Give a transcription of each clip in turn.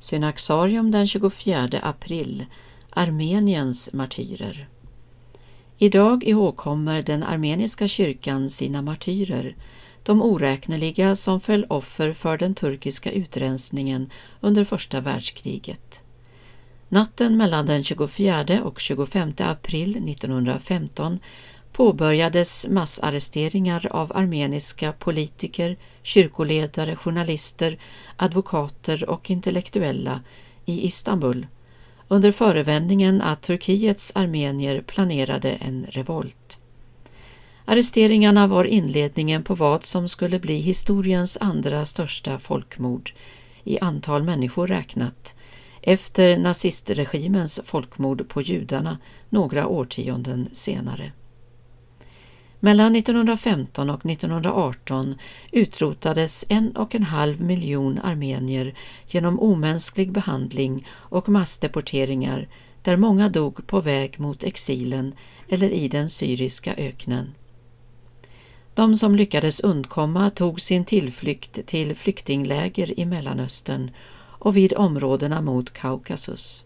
Synaxarium den 24 april Armeniens martyrer. Idag ihågkommer den armeniska kyrkan sina martyrer, de oräkneliga som föll offer för den turkiska utrensningen under första världskriget. Natten mellan den 24 och 25 april 1915 påbörjades massarresteringar av armeniska politiker, kyrkoledare, journalister, advokater och intellektuella i Istanbul under förevändningen att Turkiets armenier planerade en revolt. Arresteringarna var inledningen på vad som skulle bli historiens andra största folkmord, i antal människor räknat, efter nazistregimens folkmord på judarna några årtionden senare. Mellan 1915 och 1918 utrotades en och en halv miljon armenier genom omänsklig behandling och massdeporteringar där många dog på väg mot exilen eller i den syriska öknen. De som lyckades undkomma tog sin tillflykt till flyktingläger i Mellanöstern och vid områdena mot Kaukasus.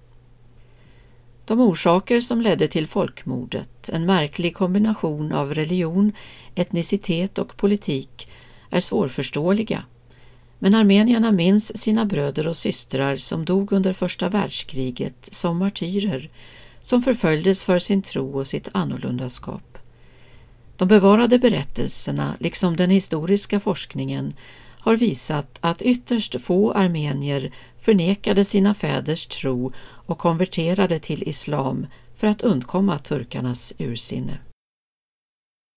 De orsaker som ledde till folkmordet, en märklig kombination av religion, etnicitet och politik, är svårförståeliga. Men armenierna minns sina bröder och systrar som dog under första världskriget som martyrer, som förföljdes för sin tro och sitt annorlundaskap. De bevarade berättelserna, liksom den historiska forskningen, har visat att ytterst få armenier förnekade sina fäders tro och konverterade till islam för att undkomma turkarnas ursinne.